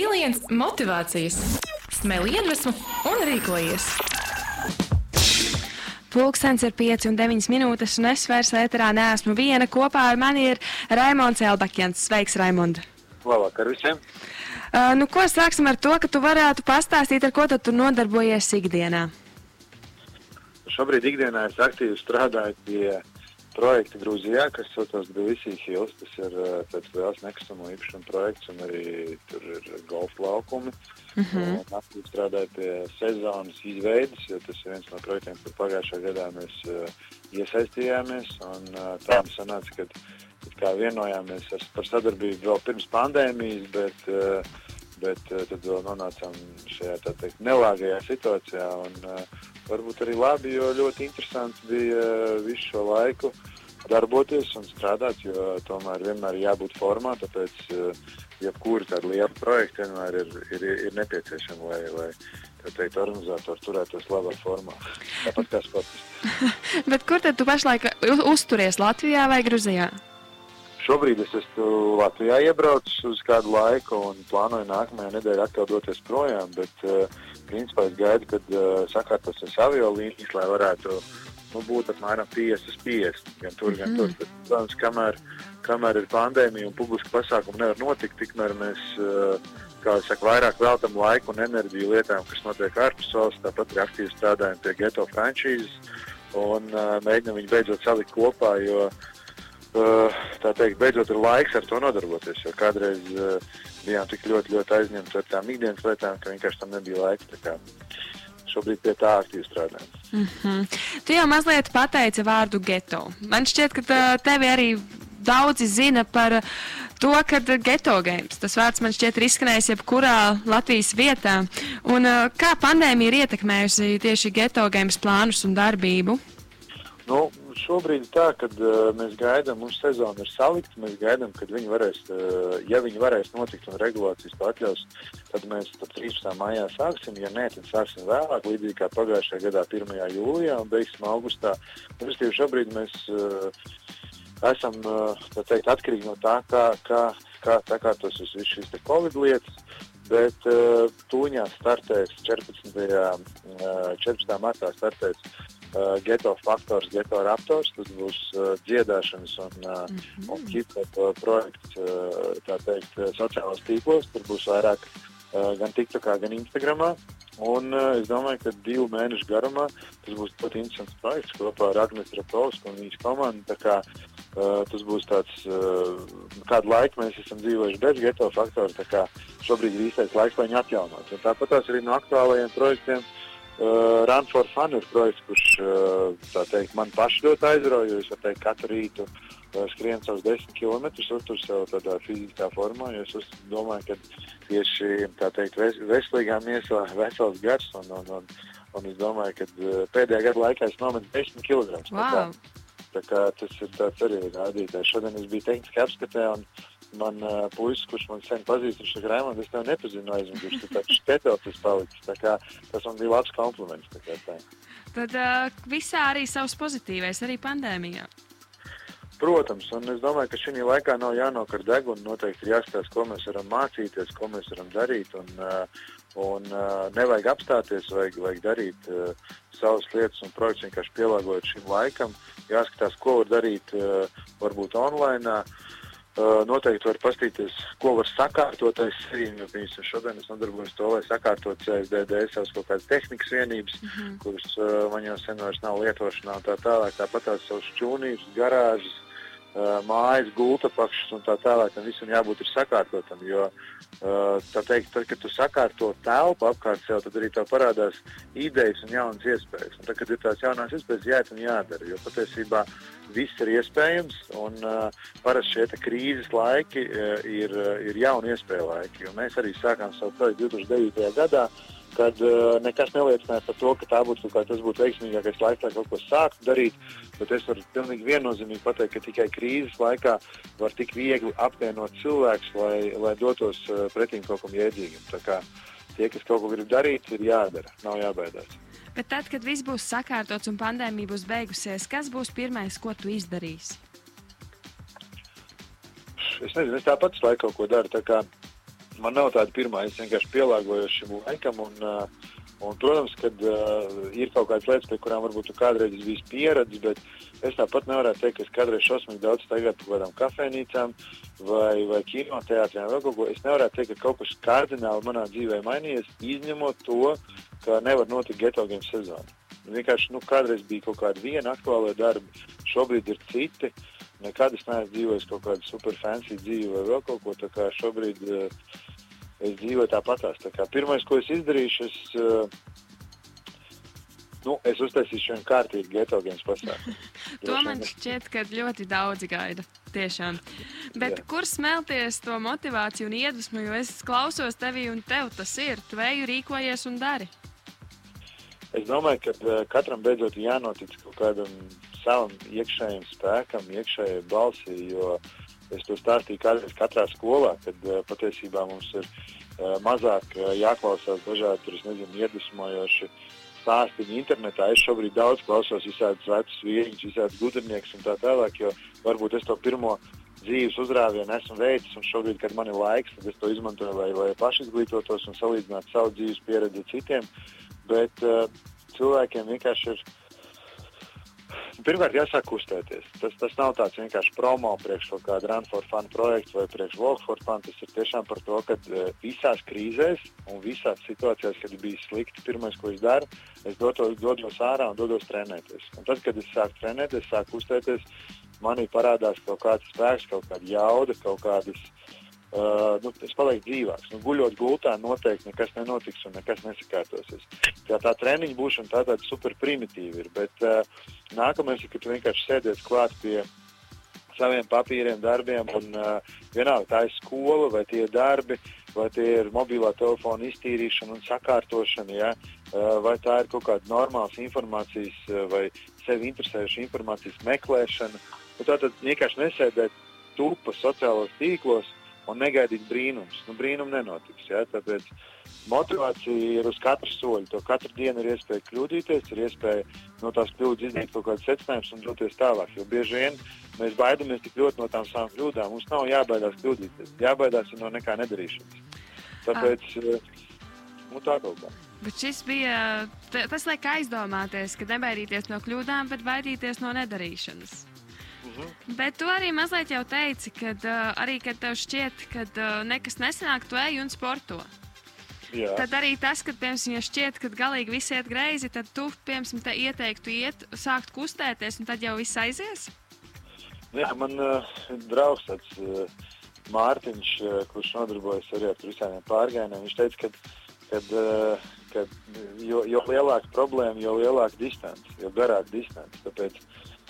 Piliens motivācijas, smēli iedvesmu un rīkojies. Pulkstenis ir 5 un 9 minūtes, un es vairs ēterā neesmu viena. Kopā ar mani ir Raimons Elbakjans. Sveiks, Raimond! Labvakar visiem! Uh, nu, ko sāksim ar to, ka tu varētu pastāstīt, ar ko tu nodarbojies ikdienā? Šobrīd ikdienā es aktīvi strādāju pie projekta Grūzijā, kas saucas Tbilisī Hills. Tas ir uh, tāds liels nekustamo īpašumu projekts, un arī tur ir golfa laukumi. -huh. Un aktīvi strādāju pie sezonas izveides, jo tas ir viens no projektiem, kur pagājušajā gadā mēs uh, iesaistījāmies. Un, uh, tā mums sanāca, ka kā vienojāmies ar, par sadarbību vēl pirms pandēmijas, bet, uh, bet uh, tad vēl nonācām šajā teikt, nelāgajā situācijā. Un, uh, varbūt arī labi, jo ļoti interesanti bija uh, visu šo laiku darboties un strādāt, jo tomēr vienmēr ir jābūt formā. Tāpēc jebkura tāda liela projekta vienmēr ir, ir, ir nepieciešama, lai, lai teikt, organizatori turētos labā formā. Tāpat kā sportisti. Bet kur tad tu pašlaik uzturies Latvijā vai Gruzijā? Šobrīd es esmu Latvijā iebraucis uz kādu laiku un plānoju nākamajā nedēļā atkal doties projām, bet uh, principā es gaidu, kad uh, sakārtosies aviolīnijas, lai varētu nu, būt apmēram 50-50 gan tur, gan tur. Bet, protams, kamēr, kamēr ir pandēmija un publiski pasākumi nevar notikt, tikmēr mēs uh, kā jau saka, vairāk veltam laiku un enerģiju lietām, kas notiek ārpus valsts. Tāpat arī aktīvi strādājam pie geto frančīzes un uh, mēģinam viņu beidzot salikt kopā. Jo, uh, tā teikt, beidzot ir laiks ar to nodarboties. Jo kādreiz uh, bijām tik ļoti, ļoti aizņemti ar tām ikdienas lietām, ka vienkārši tam nebija laika. Šobrīd pie tā aktīvi strādājam. Mm -hmm. Tu jau mazliet pateici vārdu geto. Man šķiet, ka tā- tevi arī daudzi zina par to, ka geto games, tas vārds man šķiet ir izskanējis jebkurā Latvijas vietā. Un kā pandēmija ir ietekmējusi tieši geto games plānus un darbību? Nu, šobrīd ir tā, ka uh, mēs gaidām, mums sezona ir salikta. Mēs gaidām, kad viņi varēs, uh, ja viņi varēs notikt un regulācijas to atļaus, tad mēs tad 13. maijā sāksim. Ja nē, tad sāksim vēlāk, līdzīgi kā pagājušajā gadā, 1. jūlijā un beigsim augustā. Respektīvi, šobrīd mēs uh, esam uh, tā teikt, atkarīgi no tā, kā, kā, kā sakārtosies visas šīs te Covid lietas. Bet uh, tūņā startēs 14. Uh, 14. martā startēs uh, geto faktors, geto raptors. Tas būs uh, dziedāšanas un, uh, mm -hmm. un hip-hop projekts uh, tā teikt, sociālās tīklos. Tur būs vairāk uh, gan TikTokā, gan Instagramā. Un uh, es domāju, ka divu mēnešu garumā tas būs ļoti interesants projekts kopā ar Agnēs Rapovsku un viņas komandu. Tā kā, Uh, tas būs tāds, uh, kādu laiku mēs esam dzīvojuši bez geto faktora. Šobrīd ir īstais laiks, lai viņu atjaunotu. Un Tāpat arī no aktuālajiem projektiem uh, Run for Fun ir projekts, kurš uh, tā teikt, man paši ļoti aizrauja. Es teikt, katru rītu uh, skrienu savus desmit kilometrus, uztur sev tādā fiziskā formā. jo Es uz- domāju, ka tieši tā teikt, ves, veselīgā miesā vesels gars. Un, un, un, un es domāju, ka uh, pēdējā gada laikā es nometu 10 kg. Wow. Tā kā tas ir tāds arī rādītājs. Šodien es biju tehniski apskatē, un man uh, puisis, kurš man sen pazīst, viņš saka, Raimond, es tev nepazinu aizmugurē, tu tāds štetels esi palicis. Tā kā tas man bija labs kompliments. tā kā tā. Tad uh, visā arī savs pozitīvais, arī pandēmijā. Protams, un es domāju, ka šī laikā nav jānokar deguna. Noteikti ir jāskatās, ko mēs varam mācīties, ko mēs varam darīt. Un, uh, un uh, nevajag apstāties, vajag, vajag darīt uh, savas lietas un projekts vienkārši pielāgojot šim laikam. Jāskatās, ko var darīt uh, varbūt online. Uh, noteikti var paskatīties, ko var sakārtot aiz sevis. Jo, piemēram, šodien es nodarbojos to, lai sakārtotu CSDD savas kaut kādas tehnikas vienības, mm -hmm. kuras uh, man jau sen vairs nav lietošanā tā tālāk. Tāpat tās savas čūnības, garāžas, mājas, gulta pakšas un tā tālāk. Tam visam jābūt ir sakārtotam. Jo, tā teikt, tad, kad tu sakārto telpu apkārt sev, tad arī tev parādās idejas un jaunas iespējas. Un tad, kad ir tās jaunās iespējas, jāiet un jādara. Jo patiesībā viss ir iespējams. Un parasti šie krīzes laiki ir, ir jauni iespēju laiki. Jo mēs arī sākām savu projektu 2009. gadā. Kad uh, nekas neliecināja par to, ka tā būtu kaut kā, tas būtu veiksmīgākais laiks, lai kaut ko sāktu darīt. Bet es varu pilnīgi viennozīmīgi pateikt, ka tikai krīzes laikā var tik viegli apvienot cilvēkus, lai, lai dotos uh, pretim kaut kam jēdzīgam. Tie, kas kaut ko grib darīt, ir jādara, nav jābaidās. Bet tad, kad viss būs sakārtots un pandēmija būs beigusies, kas būs pirmais, ko tu izdarīsi? Es nezinu, es tāpat laiku kaut ko daru. Man nav tāda pirmā, es vienkārši pielāgojos šim laikam. Un, uh, un, protams, ka uh, ir kaut kādas lietas, pie kurām varbūt kādreiz biji pieredzējis, bet es tāpat nevaru teikt, ka es kādreiz šausmīgi daudz staigāju pa kaut kādām kafejnīcām vai, vai kinoteātriem vai kaut ko. Es nevaru teikt, ka kaut kas kardināli manā dzīvē mainījies, izņemot to, ka nevar notikt geto game sezona. Vienkārši nu, kādreiz bija kaut kāda viena aktuāla darba, šobrīd ir citi. Nekad es neesmu dzīvojis kaut kādu super fancy dzīvi vai vēl kaut ko tādu. Šobrīd uh, es dzīvoju tāpatās. Tā kā pirmais, ko es izdarīšu, es, uh, nu, es uztaisīšu vienu kārtīgu geto games pasākumu. to man šķiet, ka ļoti daudzi gaida. Tiešām. Bet Jā. kur smelties to motivāciju un iedvesmu? Jo es klausos tevi un tev tas ir. Tu eju rīkojies un dari. Es domāju, ka uh, katram beidzot jānotic kaut kādam savam iekšējam spēkam, iekšējai balsī. Jo es to stāstīju kādreiz katrā skolā, kad uh, patiesībā mums ir uh, mazāk uh, jāklausās dažādi nezinu, iedvesmojoši stāstīņi internetā. Es šobrīd daudz klausos visādus vecus vīriņus, visādus gudrniekus un tā tālāk, jo varbūt es to pirmo dzīves uzrāvienu esmu veicis, un šobrīd, kad man ir laiks, tad es to izmantoju, lai, lai pašizglītotos un salīdzinātu savu dzīves pieredzi ar citiem. Bet uh, cilvēkiem vienkārši ir. Pirmkārt, jāsāk kustēties. Tas, tas nav tāds vienkārši promo priekš kaut kāda Run for Fun projekta vai priekš Walk for Fun. Tas ir tiešām par to, ka uh, visās krīzēs un visās situācijās, kad bija slikti, pirmais, ko es daru, es dotos, dodos ārā un dodos trenēties. Un tad, kad es sāku trenēties, sāku kustēties, manī parādās kaut kāds spēks, kaut kāda jauda, kaut kādas Uh, nu, es palieku dzīvāks. Nu, guļot gultā, noteikti nekas nenotiks un nekas nesakārtosies. Tā, tā treniņa būšana tā tāda super primitīva ir. Bet uh, nākamais ir, ka tu vienkārši sēdies klāt pie saviem papīriem, darbiem. Un, uh, vienalga, tā ir skola vai tie darbi, vai tie ir mobilā telefona iztīrīšana un sakārtošana. Ja? Uh, vai tā ir kaut kāda normāla informācijas uh, vai sevi interesējoša informācijas meklēšana. Un tā tad vienkārši nesēdēt tupa sociālos tīklos un negaidīt brīnums. Nu, brīnum nenotiks. Ja? Tāpēc motivācija ir uz katru soļu. To katru dienu ir iespēja kļūdīties, ir iespēja no tās kļūdas izdarīt kaut kādus secinājumus un doties tālāk. Jo bieži vien mēs baidamies tik ļoti no tām savām kļūdām. Mums nav jābaidās kļūdīties, jābaidās no nekā nedarīšanas. Tāpēc ah. nu, tā kaut kā. Bet šis bija tas, liek aizdomāties, ka nebaidīties no kļūdām, bet baidīties no nedarīšanas. -hmm. Bet tu arī mazliet jau teici, ka uh, arī, kad tev šķiet, ka uh, nekas nesanāk, tu ej un sporto. Jā. Tad arī tas, ka, piemēram, ja šķiet, ka galīgi viss iet greizi, tad tu, piemēram, te ieteiktu iet, sākt kustēties, un tad jau viss aizies? Jā, man uh, draugs tāds uh, Mārtiņš, uh, kurš nodarbojas arī ar visiem pārgājieniem. Viņš teica, ka, kad, uh, kad jo, jo lielāka problēma, jo lielāka distance, jo garāka distance. Tāpēc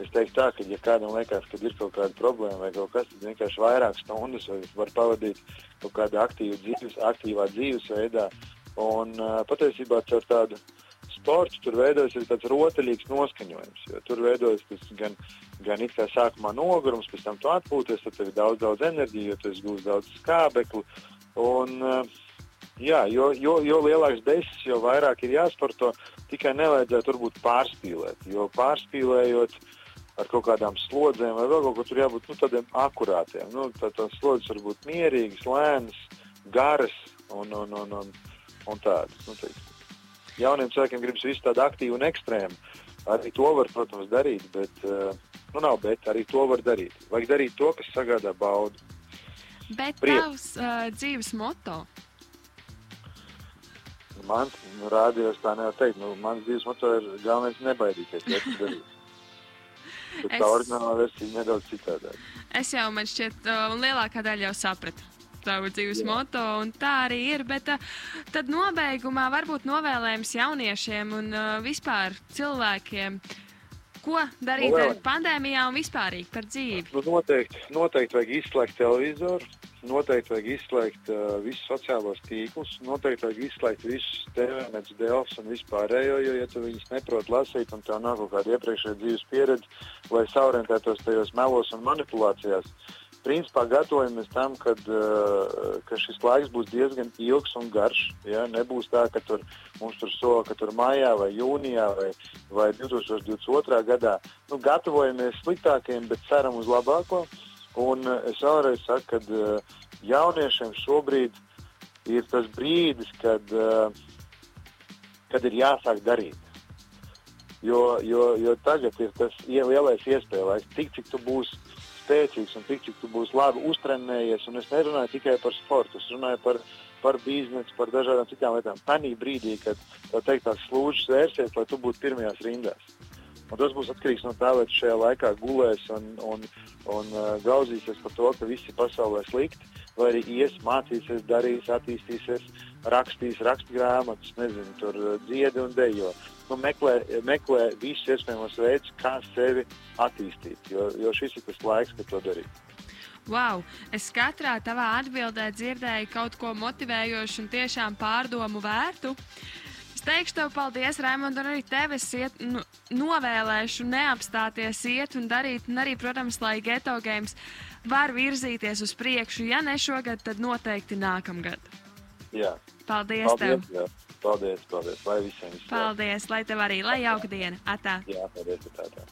Es teiktu, tā, ka, ja kādam liekas, ka ir kaut kāda problēma vai kaut kas, tad vienkārši vairāk stundas var pavadīt kaut kādā dzīves, aktīvā dzīvesveidā. Un uh, patiesībā ar tādu sportu tur veidojas tāds rotaļīgs noskaņojums. Tur veidojas tas gan, gan it kā sākumā nogurums, pēc tam tu atpūties, tad tev ir daudz, daudz enerģijas, jo tu gūsi daudz skābekli. Un, uh, jā, jo, jo, jo lielāks desis, jo vairāk ir jāsporto, tikai nevajadzētu varbūt pārspīlēt. Jo pārspīlējot, ar kaut kādām slodzēm vai vēl kaut ko tur jābūt nu, tādiem akurātiem. Nu, tā, tās slodzes var būt mierīgas, lēnas, garas un, un, un, un, un tādas. Nu, teiksim. Jauniem cilvēkiem gribas visu tādu aktīvu un ekstrēmu. Arī to var, protams, darīt, bet, uh, nu nav, bet arī to var darīt. Vajag darīt to, kas sagādā baudu. Bet Priek. tavs uh, dzīves moto? Man, nu, rādījos tā nevar teikt. Nu, mans dzīves moto ir galvenais nebaidīties. Bet es... tā oriģinālā versija nedaudz citādāk. Es jau man šķiet, un lielākā daļa jau sapratu tavu dzīves Jā. moto, un tā arī ir. Bet tad nobeigumā varbūt novēlējums jauniešiem un vispār cilvēkiem. Ko darīt ar pandēmijā un vispār par dzīvi? Nu, noteikti, noteikti vajag izslēgt televizoru, noteikti vajag izslēgt uh, visus sociālos tīklus, noteikti vajag izslēgt visus TVNets, DELFs un vispārējo, jo, ja tu viņus neproti lasīt un tev nav kaut kāda iepriekšējā dzīves pieredze, lai saorientētos tajos melos un manipulācijās, principā gatavojamies tam, kad, uh, ka šis laiks būs diezgan ilgs un garš. Ja? Nebūs tā, ka tur, mums tur sola, ka tur maijā vai jūnijā vai, vai 2022. gadā nu, gatavojamies sliktākajiem, bet ceram uz labāko. Un es vēlreiz saku, ka uh, jauniešiem šobrīd ir tas brīdis, kad, uh, kad ir jāsāk darīt. Jo, jo, jo tagad ir tas lielais iespēja laiks, tik cik tu būsi spēcīgs un tik cik tu būsi labi uztrenējies. Un es nerunāju tikai par sportu, es runāju par, par biznesu, par dažādām citām lietām. Tanī brīdī, kad teikt, tās slūžas vērsies, lai tu būtu pirmajās rindās. Un tas būs atkarīgs no tā, vai tu šajā laikā gulēs un, un, un uh, gauzīsies par to, ka viss ir pasaulē slikti, vai arī ies, mācīsies, darīs, attīstīsies, rakstīs rakstgrāmatas, nezinu, tur uh, dziedi un dejo nu, meklē, meklē visus iespējamos veidus, kā sevi attīstīt. Jo, jo šis ir tas laiks, kad to darīt. Wow! Es katrā tavā atbildē dzirdēju kaut ko motivējošu un tiešām pārdomu vērtu. Es teikšu tev paldies, Raimond, un arī tev es iet, nu, novēlēšu neapstāties, iet un darīt, un arī, protams, lai geto games var virzīties uz priekšu. Ja ne šogad, tad noteikti nākamgad. Jā. Paldies, paldies tev! Jā. Paldies, paldies. Lai visiem viss. Paldies, lai tev arī, lai jauka diena. Atā. Jā, paldies, atā.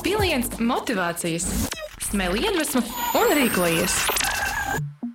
Piliens motivācijas, smēli iedvesmu un rīkojies!